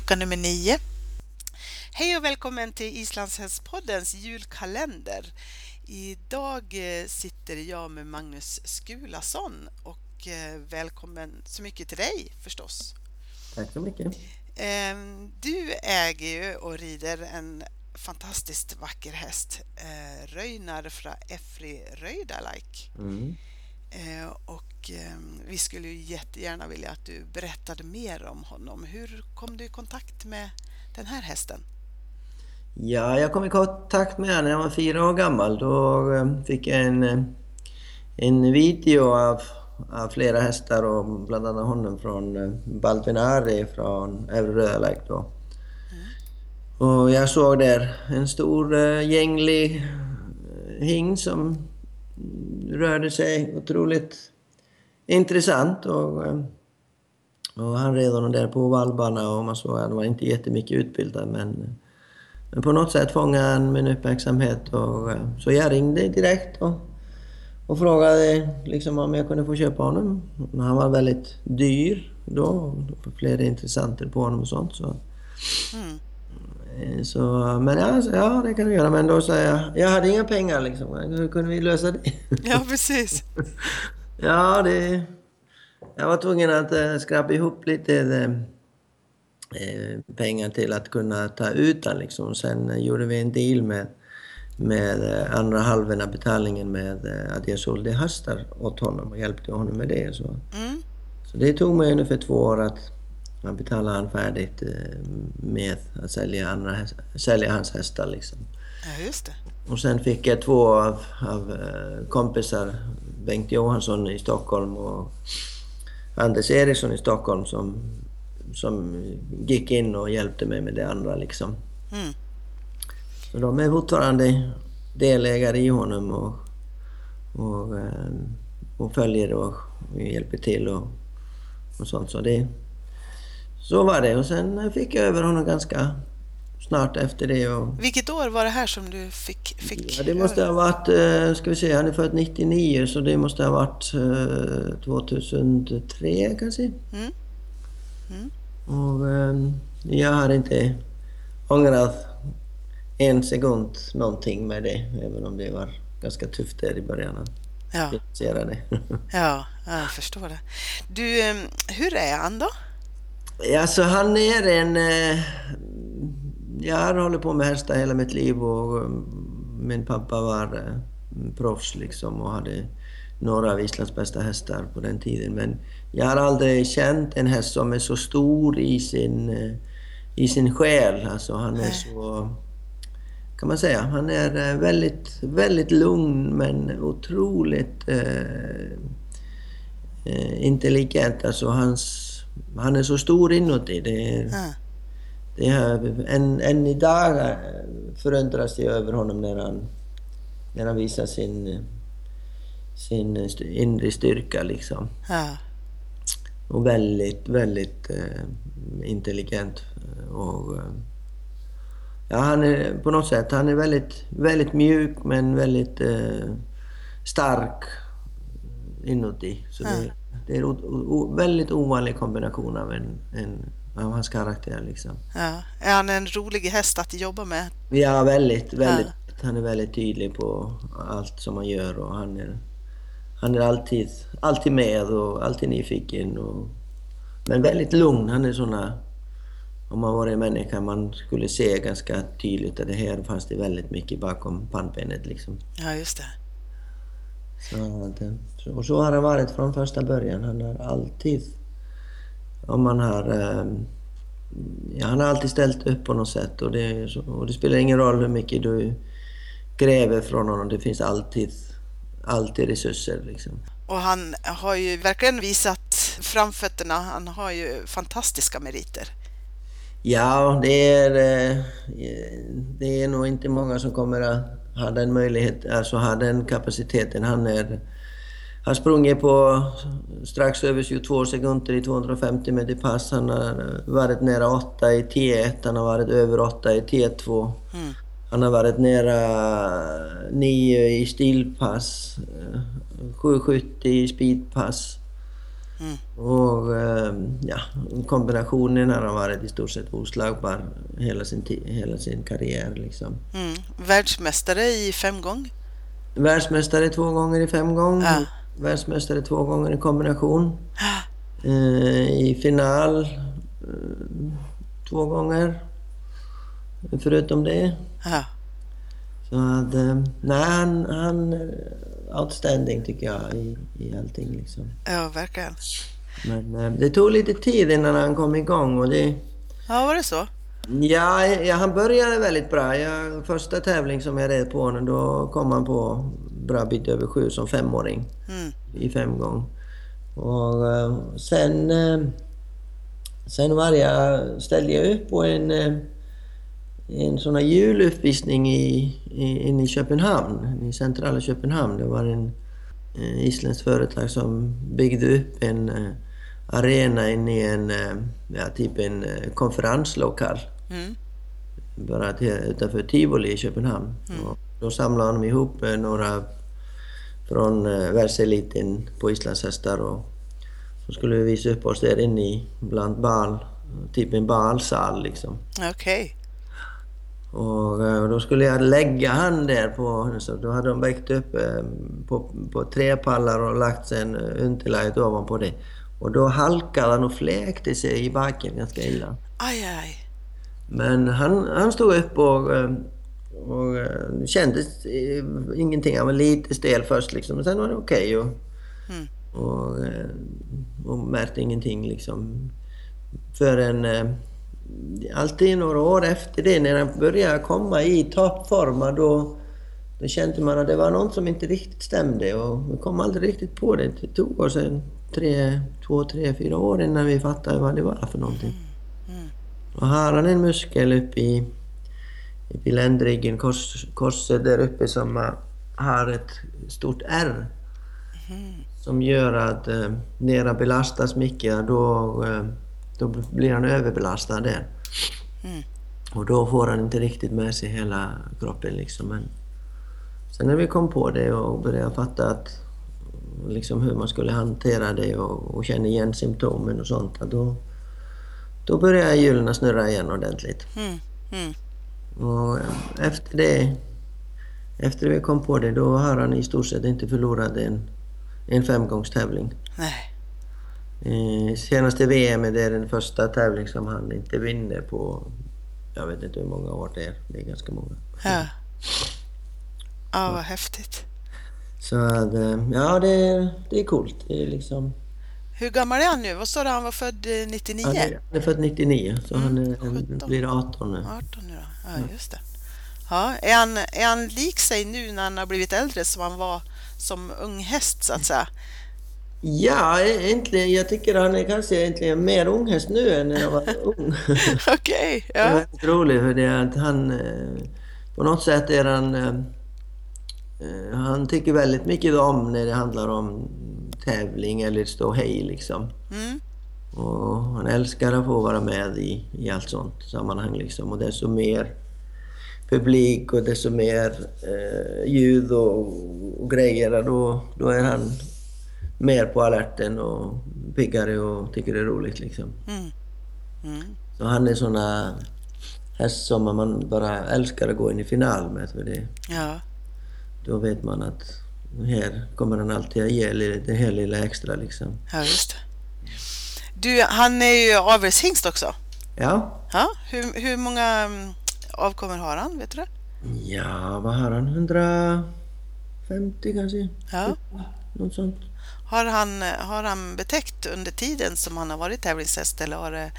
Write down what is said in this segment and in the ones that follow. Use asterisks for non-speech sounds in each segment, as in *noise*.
lucka nummer nio. Hej och välkommen till Islandshästpoddens julkalender. Idag eh, sitter jag med Magnus Skulason och eh, välkommen så mycket till dig förstås. Tack så mycket. Ehm, du äger ju och rider en fantastiskt vacker häst, eh, Röjnar från Efri Röjdalike. Mm. Och Ehm, vi skulle ju jättegärna vilja att du berättade mer om honom. Hur kom du i kontakt med den här hästen? Ja, jag kom i kontakt med honom när jag var fyra år gammal. Då ehm, fick jag en, eh, en video av, av flera hästar och bland annat honom från eh, Baldvinari från Övre Rödläck då. Mm. Och jag såg där en stor eh, gänglig hing som rörde sig otroligt intressant. Och, eh, och han red honom där på valbarna och man såg att han var inte jättemycket utbildad men, men på något sätt fångade han min uppmärksamhet. Och, eh, så jag ringde direkt och, och frågade liksom om jag kunde få köpa honom. Han var väldigt dyr då. Det var flera intressenter på honom och sånt. Så. Mm. Eh, så, men ja, ja, det kan du göra. Men då sa jag, jag hade inga pengar liksom. Hur kunde vi lösa det? *laughs* Ja, precis. *laughs* Ja, det... Jag var tvungen att äh, skrapa ihop lite äh, pengar till att kunna ta ut den liksom. Sen gjorde vi en deal med, med andra halvan av betalningen med att jag sålde hästar åt honom och hjälpte honom med det. Så, mm. så det tog mig ungefär två år att man betalade han färdigt med att sälja, andra, sälja hans hästar liksom. Ja, just det. Och sen fick jag två av, av kompisar Bengt Johansson i Stockholm och Anders Eriksson i Stockholm som, som gick in och hjälpte mig med det andra liksom. Mm. Så de är fortfarande delägare i honom och, och, eh, och följer och hjälper till och, och sånt. Så, det, så var det och sen fick jag över honom ganska snart efter det. Och... Vilket år var det här som du fick? fick ja, det måste ha varit, eh, ska vi se, han är född 99 så det måste ha varit 2003 eh, kanske. Mm. Mm. Och ehm, jag har inte ångrat en sekund någonting med det, även om det var ganska tufft där i början. Ja. Det. *laughs* ja, jag förstår det. Du, ehm, hur är han då? Alltså han är en eh, jag har hållit på med hästar hela mitt liv och um, min pappa var uh, proffs liksom och hade några av Islands bästa hästar på den tiden. Men jag har aldrig känt en häst som är så stor i sin, uh, i sin själ. Alltså han är så... Kan man säga. Han är väldigt, väldigt lugn men otroligt eh, intelligent. Alltså hans, han är så stor inuti. Det är, mm det här, än, än idag eh, förundras jag över honom när han, när han visar sin, sin inre styrka liksom. Ja. Och väldigt, väldigt uh, intelligent. Och, uh, ja, han är på något sätt, han är väldigt, väldigt mjuk men väldigt stark inuti. Så ja. det, det är en väldigt ovanlig kombination av en, en av hans karaktär. Liksom. Ja. Är han en rolig häst att jobba med? Ja, väldigt. väldigt. Ja. Han är väldigt tydlig på allt som han gör och han är, han är alltid, alltid med och alltid nyfiken. Och, men väldigt lugn. Han är såna... Om man var en människa man skulle se ganska tydligt att det här fanns det väldigt mycket bakom pannbenet. Liksom. Ja, just det. Så, och så har han varit från första början. Han har alltid om man har... Eh, ja, han har alltid ställt upp på något sätt och det, och det spelar ingen roll hur mycket du kräver från honom. Det finns alltid, alltid resurser. Liksom. Och han har ju verkligen visat framfötterna. Han har ju fantastiska meriter. Ja, det är, eh, det är nog inte många som kommer att ha den möjligheten, alltså ha den kapaciteten. Han är har sprungit på strax över 22 sekunder i 250 meter pass. Han har varit nära 8 i T1, han har varit över 8 i T2. Mm. Han har varit nära 9 i stilpass, 7,70 i speedpass. Mm. Och eh, ja, kombinationen har varit i stort sett oslagbar hela sin, hela sin karriär. Liksom. Mm. Världsmästare i femgång? Världsmästare två gånger i femgång. Ja. Världsmästare två gånger i kombination. Ja. Eh, I final eh, två gånger. Förutom det. Ja. Så att, eh, nej, han, han outstanding tycker jag i, i allting. Liksom. Ja, verkligen. Men eh, det tog lite tid innan han kom igång och det... Ja, var det så? Ja, ja han började väldigt bra. Jag, första tävling som jag red på honom, då kom han på bra bit över sju som femåring. Mm. I fem gång. Och sen... Sen var jag, ställde jag upp på en... En sån här juluppvisning i, i, inne i Köpenhamn, i centrala Köpenhamn. Det var en eh, isländskt företag som byggde upp en eh, arena inne i en, eh, ja, typ en eh, konferenslokal. Mm. Bara till, utanför Tivoli i Köpenhamn. Mm. Och då samlade de ihop eh, några från eh, världseliten på islandshästar och så skulle vi visa upp oss där inne i, bland bal, typ en balsal liksom. Okej. Okay. Och eh, då skulle jag lägga han där på, så då hade de väckt upp eh, på, på tre pallar och lagt sen underlaget ovanpå det. Och då halkade han och fläkte sig i backen ganska illa. Aj, aj. Men han, han stod upp och, eh, och kändes ingenting. Han var lite stel först liksom, men sen var det okej. Okay och, mm. och, och märkte ingenting liksom. Förrän alltid några år efter det, när han började komma i toppform, då, då kände man att det var något som inte riktigt stämde och vi kom aldrig riktigt på det. Det tog oss en tre, två, tre, fyra år innan vi fattade vad det var för någonting. Mm. Och har han en muskel uppe i, i ländryggen, kors, korset där uppe som har ett stort R. Mm. Som gör att eh, när han belastas mycket då eh, då blir han överbelastad där. Mm. Och då får han inte riktigt med sig hela kroppen liksom. Men sen när vi kom på det och började fatta att, liksom hur man skulle hantera det och, och känna igen symptomen och sånt, då, då började hjulen snurra igen ordentligt. Mm. Mm. Och efter det, efter vi kom på det, då har han i stort sett inte förlorat en, en femgångstävling. Nej. Eh, senaste VM är det den första tävling som han inte vinner på, jag vet inte hur många år det är, det är ganska många. Ja, ja vad häftigt. Så eh, ja det, är, det är coolt. Det är liksom... Hur gammal är han nu? Vad sa du, han var född 99? Han är, han är född 99, så mm, han är, blir 18 nu. 18 nu då, ja just det. Ja, är, han, är han lik sig nu när han har blivit äldre som han var som ung häst så att säga? Ja, egentligen. Jag tycker han är kanske egentligen mer unghäst nu än när han var *laughs* ung. Okej, okay, ja. Det är väldigt roligt för det att han... Eh, på något sätt är han... Eh, eh, han tycker väldigt mycket om när det handlar om tävling eller stå hej liksom. Mm. Och han älskar att få vara med i, i allt sånt sammanhang liksom. Och desto mer publik och desto mer eh, ljud och, och grejer, då, då är han mer på alerten och piggare och tycker det är roligt liksom. Mm. Mm. Så han är såna häst som man bara älskar att gå in i final med. För det. Ja. Då vet man att här kommer han alltid att ge det här lilla extra liksom. Ja, just det. Du, han är ju avelshingst också. Ja. ja hur, hur många mm, avkommor har han? Vet du det? Ja, vad har han? 150 kanske? Ja. Något sånt. Har han, har han betäckt under tiden som han har varit tävlingshäst eller har det,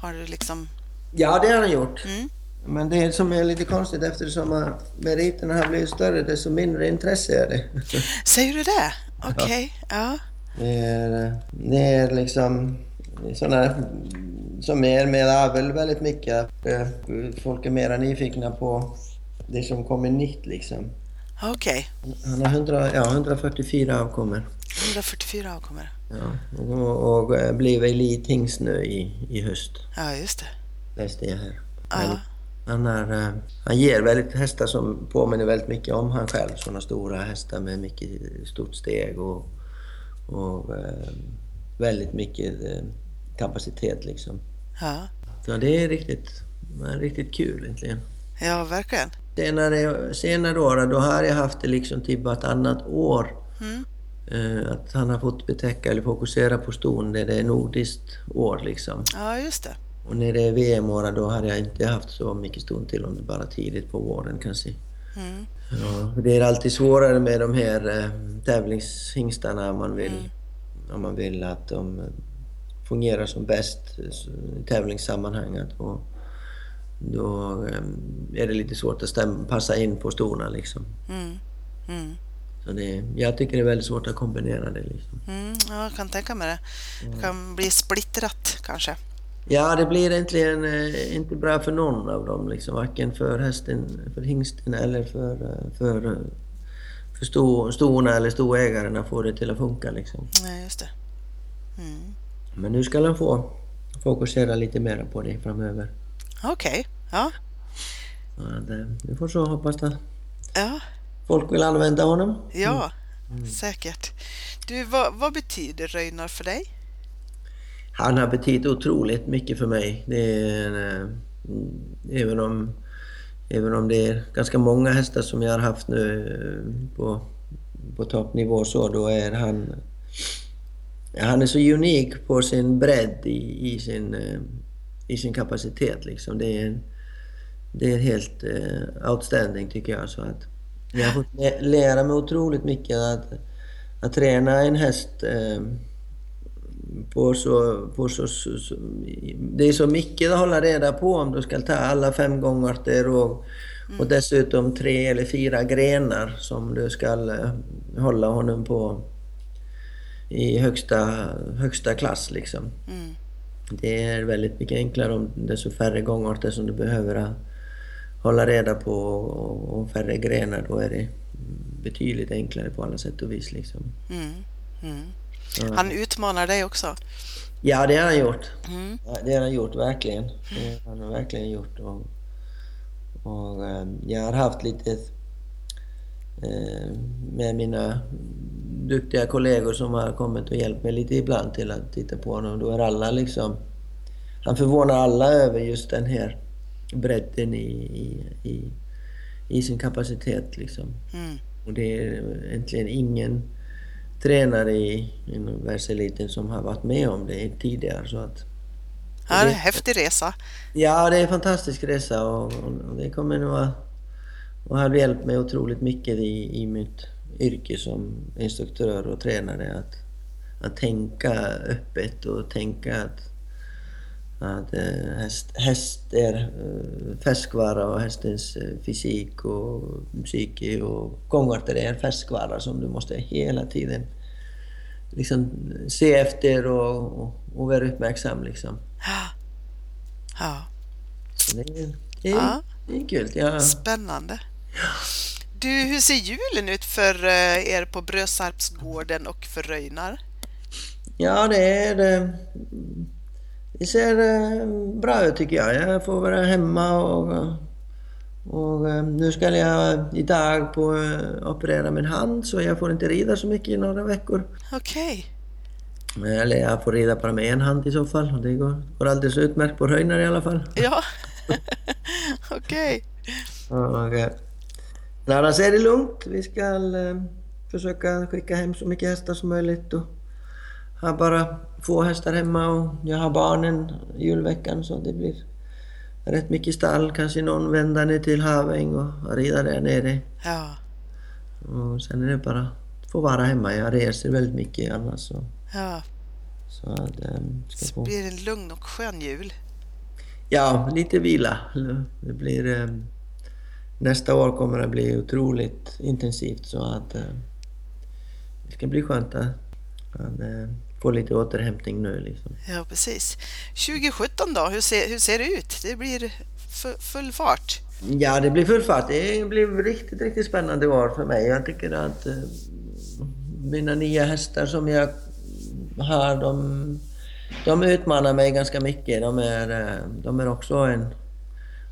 har det liksom... Ja, det har han gjort. Mm. Men det som är lite konstigt eftersom meriterna har blivit större desto mindre intresse är det. *laughs* Säger du det? Okej, okay. ja. ja. Det är, det är liksom sådana som är med avel väldigt mycket. Folk är mera nyfikna på det som kommer nytt liksom. Okej. Okay. Han har 100, ja, 144 avkommor. 144 avkommor. Ja, och, och eh, blev elithingst nu i, i höst. Ja, just det. Läste jag här. Ja. Han, är, eh, han ger väldigt hästar som påminner väldigt mycket om han själv. Sådana stora hästar med mycket stort steg och, och eh, väldigt mycket eh, kapacitet liksom. Ja. Så det är riktigt, riktigt kul egentligen. Ja, verkligen. Senare, senare år då har jag haft det liksom typ vartannat år. Mm. Eh, att han har fått betäcka eller fokusera på ston när det är nordiskt år liksom. Ja, just det. Och när det är VM-år då har jag inte haft så mycket ston till om det bara tidigt på våren kanske. Mm. Ja, det är alltid svårare med de här eh, tävlingshingstarna om man vill, mm. om man vill att de fungerar som bäst i tävlingssammanhang. Och då eh, är det lite svårt att stämma, passa in på stona liksom. Mm. Så det, jag tycker det är väldigt svårt att kombinera det. Liksom. Mm, ja, jag kan tänka mig det. Det kan bli splittrat kanske. Ja, det blir egentligen eh, inte bra för någon av dem, liksom. varken för hästen, för hingsten eller för, eh, för, eh, för sto, stona eller stoägaren att få det till att funka. Liksom. Nej, just det. Mm. Men nu ska han få fokusera lite mer på det framöver. Okej, okay. ja. vi får så hoppas att ja. Folk vill använda honom. Ja, mm. säkert. Du, vad, vad betyder Röjnar för dig? han har betytt otroligt mycket för mig. Det är, äh, även, om, även om det är ganska många hästar som jag har haft nu eh, på, på toppnivå så, då är han... Han är så unik på sin bredd i, i sin, äh, i sin kapacitet liksom. Det är, det är helt outstanding tycker jag. Så att jag har fått lära mig otroligt mycket att, att träna en häst på så, på så, så, det är så mycket att hålla reda på om du ska ta alla fem gångarter och, mm. och dessutom tre eller fyra grenar som du ska eh, hålla honom på i högsta, högsta klass liksom. Mm. Det är väldigt mycket enklare om desto färre gångarter som du behöver hålla reda på och färre grenar. Då är det betydligt enklare på alla sätt och vis liksom. Mm. mm. Han utmanar dig också. Ja, det har han gjort. Mm. Det har han gjort, verkligen. Det har han verkligen gjort. Och, och eh, jag har haft lite eh, med mina duktiga kollegor som har kommit och hjälpt mig lite ibland till att titta på honom. Då är alla liksom... Han förvånar alla över just den här bredden i, i, i, i sin kapacitet liksom. Mm. Och det är egentligen ingen tränare i, inom världseliten som har varit med om det tidigare. Så att, ja, det är en häftig resa. Ja, det är en fantastisk resa och, och det kommer nog att och har hjälpt mig otroligt mycket i, i mitt yrke som instruktör och tränare att, att tänka öppet och tänka att att eh, häst, häst är eh, färskvara och hästens eh, fysik och psyke och gångarter är färskvara som du måste hela tiden liksom se efter och, och, och vara uppmärksam liksom. Ja. Det, är, det, ja. det är kul. Ja. Spännande. Du, hur ser julen ut för er på Brösarpsgården och för Röjnar? Ja, det är det ser eh, bra ut tycker jag. Jag får vara hemma och, och eh, nu ska jag idag på eh, operera min hand så jag får inte rida så mycket i några veckor. Okej. Okay. Eller jag får rida bara med en hand i så fall. Det går, går alldeles utmärkt på Röjnar i alla fall. Ja, *laughs* okej. Okay. Annars är det lugnt. Vi ska försöka skicka hem så mycket hästar som möjligt. Och har bara få hästar hemma och jag har barnen julveckan så det blir rätt mycket stall. Kanske någon vända ner till Haväng och rida där nere. Ja. Och sen är det bara att få vara hemma. Jag reser väldigt mycket annars. Så. Ja. Så att, ähm, ska få... blir det en lugn och skön jul. Ja, lite vila. Det blir... Ähm, nästa år kommer det bli otroligt intensivt så att äh, det ska bli skönt att, att äh, få lite återhämtning nu. Liksom. Ja, precis. 2017 då, hur ser, hur ser det ut? Det blir full fart? Ja, det blir full fart. Det blir riktigt, riktigt spännande år för mig. Jag tycker att uh, mina nya hästar som jag har, de, de utmanar mig ganska mycket. De är, uh, de är också en,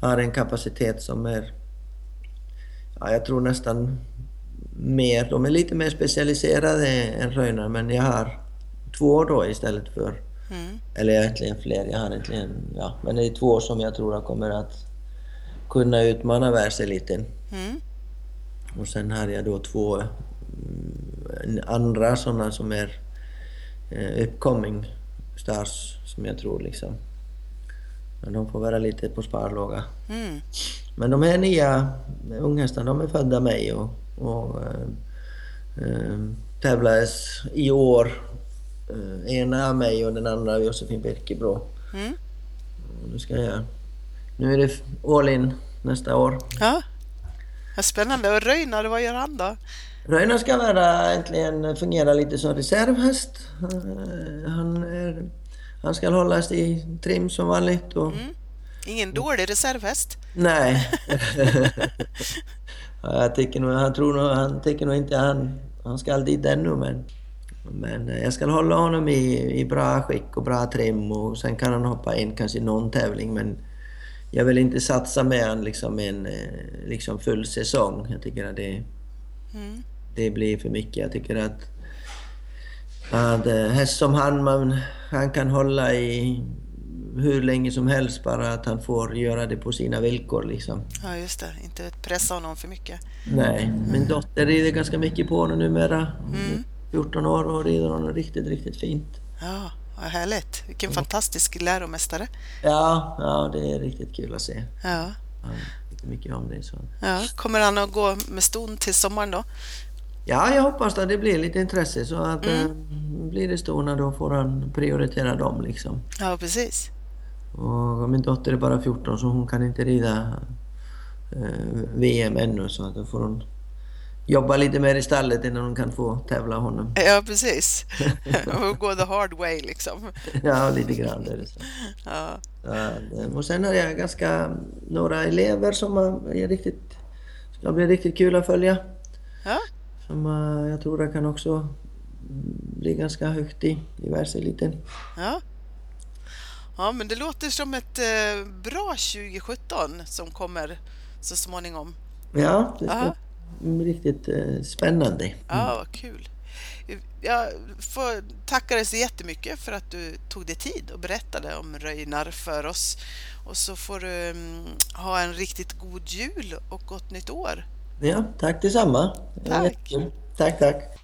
har en kapacitet som är, ja, jag tror nästan mer, de är lite mer specialiserade än Röjnar, men jag har två då istället för... Mm. Eller egentligen fler. Jag har egentligen... Ja, men det är två som jag tror kommer att kunna utmana världseliten. Mm. Och sen har jag då två mm, andra sådana som är eh, upcoming stars som jag tror liksom... Men de får vara lite på sparlåga. Mm. Men de här nya unghästarna, de är födda mig och, och eh, eh, tävlades i år. Eh, ena av mig och den andra av Josefin Birkebrå. Mm. Nu ska jag... Nu är det all in nästa år. Ja, spännande. Och Röjnar, vad gör han då? Röjnar ska vara, äntligen fungera lite som reservhäst. Eh, han, är, han ska hållas i trim som vanligt. Och, mm. Ingen dålig reservhäst? Nej. *laughs* *laughs* jag tycker nog, han tror nog, han tycker nog inte han, han ska dit ännu men, men jag ska hålla honom i, i bra skick och bra trim och sen kan han hoppa in kanske i någon tävling men jag vill inte satsa med honom liksom en eh, liksom full säsong. Jag tycker att det, mm. det blir för mycket. Jag tycker att, att eh, häst som han, man, han kan hålla i hur länge som helst bara att han får göra det på sina villkor liksom. Ja just det, inte pressa honom för mycket. Nej, min dotter rider ganska mycket på honom numera. Mm. 14 år och rider honom riktigt, riktigt fint. Ja, vad härligt. Vilken mm. fantastisk läromästare. Ja, ja, det är riktigt kul att se. Ja. Han tycker mycket om det. Så. Ja, kommer han att gå med ston till sommaren då? Ja, jag hoppas att det blir lite intresse så att mm. äh, blir det stona då får han prioritera dem liksom. Ja, precis. Och min dotter är bara 14 så hon kan inte rida eh, VM ännu så att då får hon jobba lite mer i stallet innan hon kan få tävla honom. Ja, precis. *laughs* Och gå the hard way liksom. *laughs* ja, lite grann är det så. *laughs* Ja. Och sen har jag ganska några elever som är riktigt, ska bli riktigt kul att följa. Ja. Som eh, jag tror jag kan också bli ganska högt i, i världseliten. Ja. Ja, men det låter som ett eh, bra 2017 som kommer så småningom. Ja, det ska riktigt eh, spännande. Mm. Ja, vad kul. Jag får tacka dig så jättemycket för att du tog dig tid och berättade om Röjnar för oss. Och så får du um, ha en riktigt god jul och gott nytt år. Ja, tack detsamma. Tack. Tack, tack.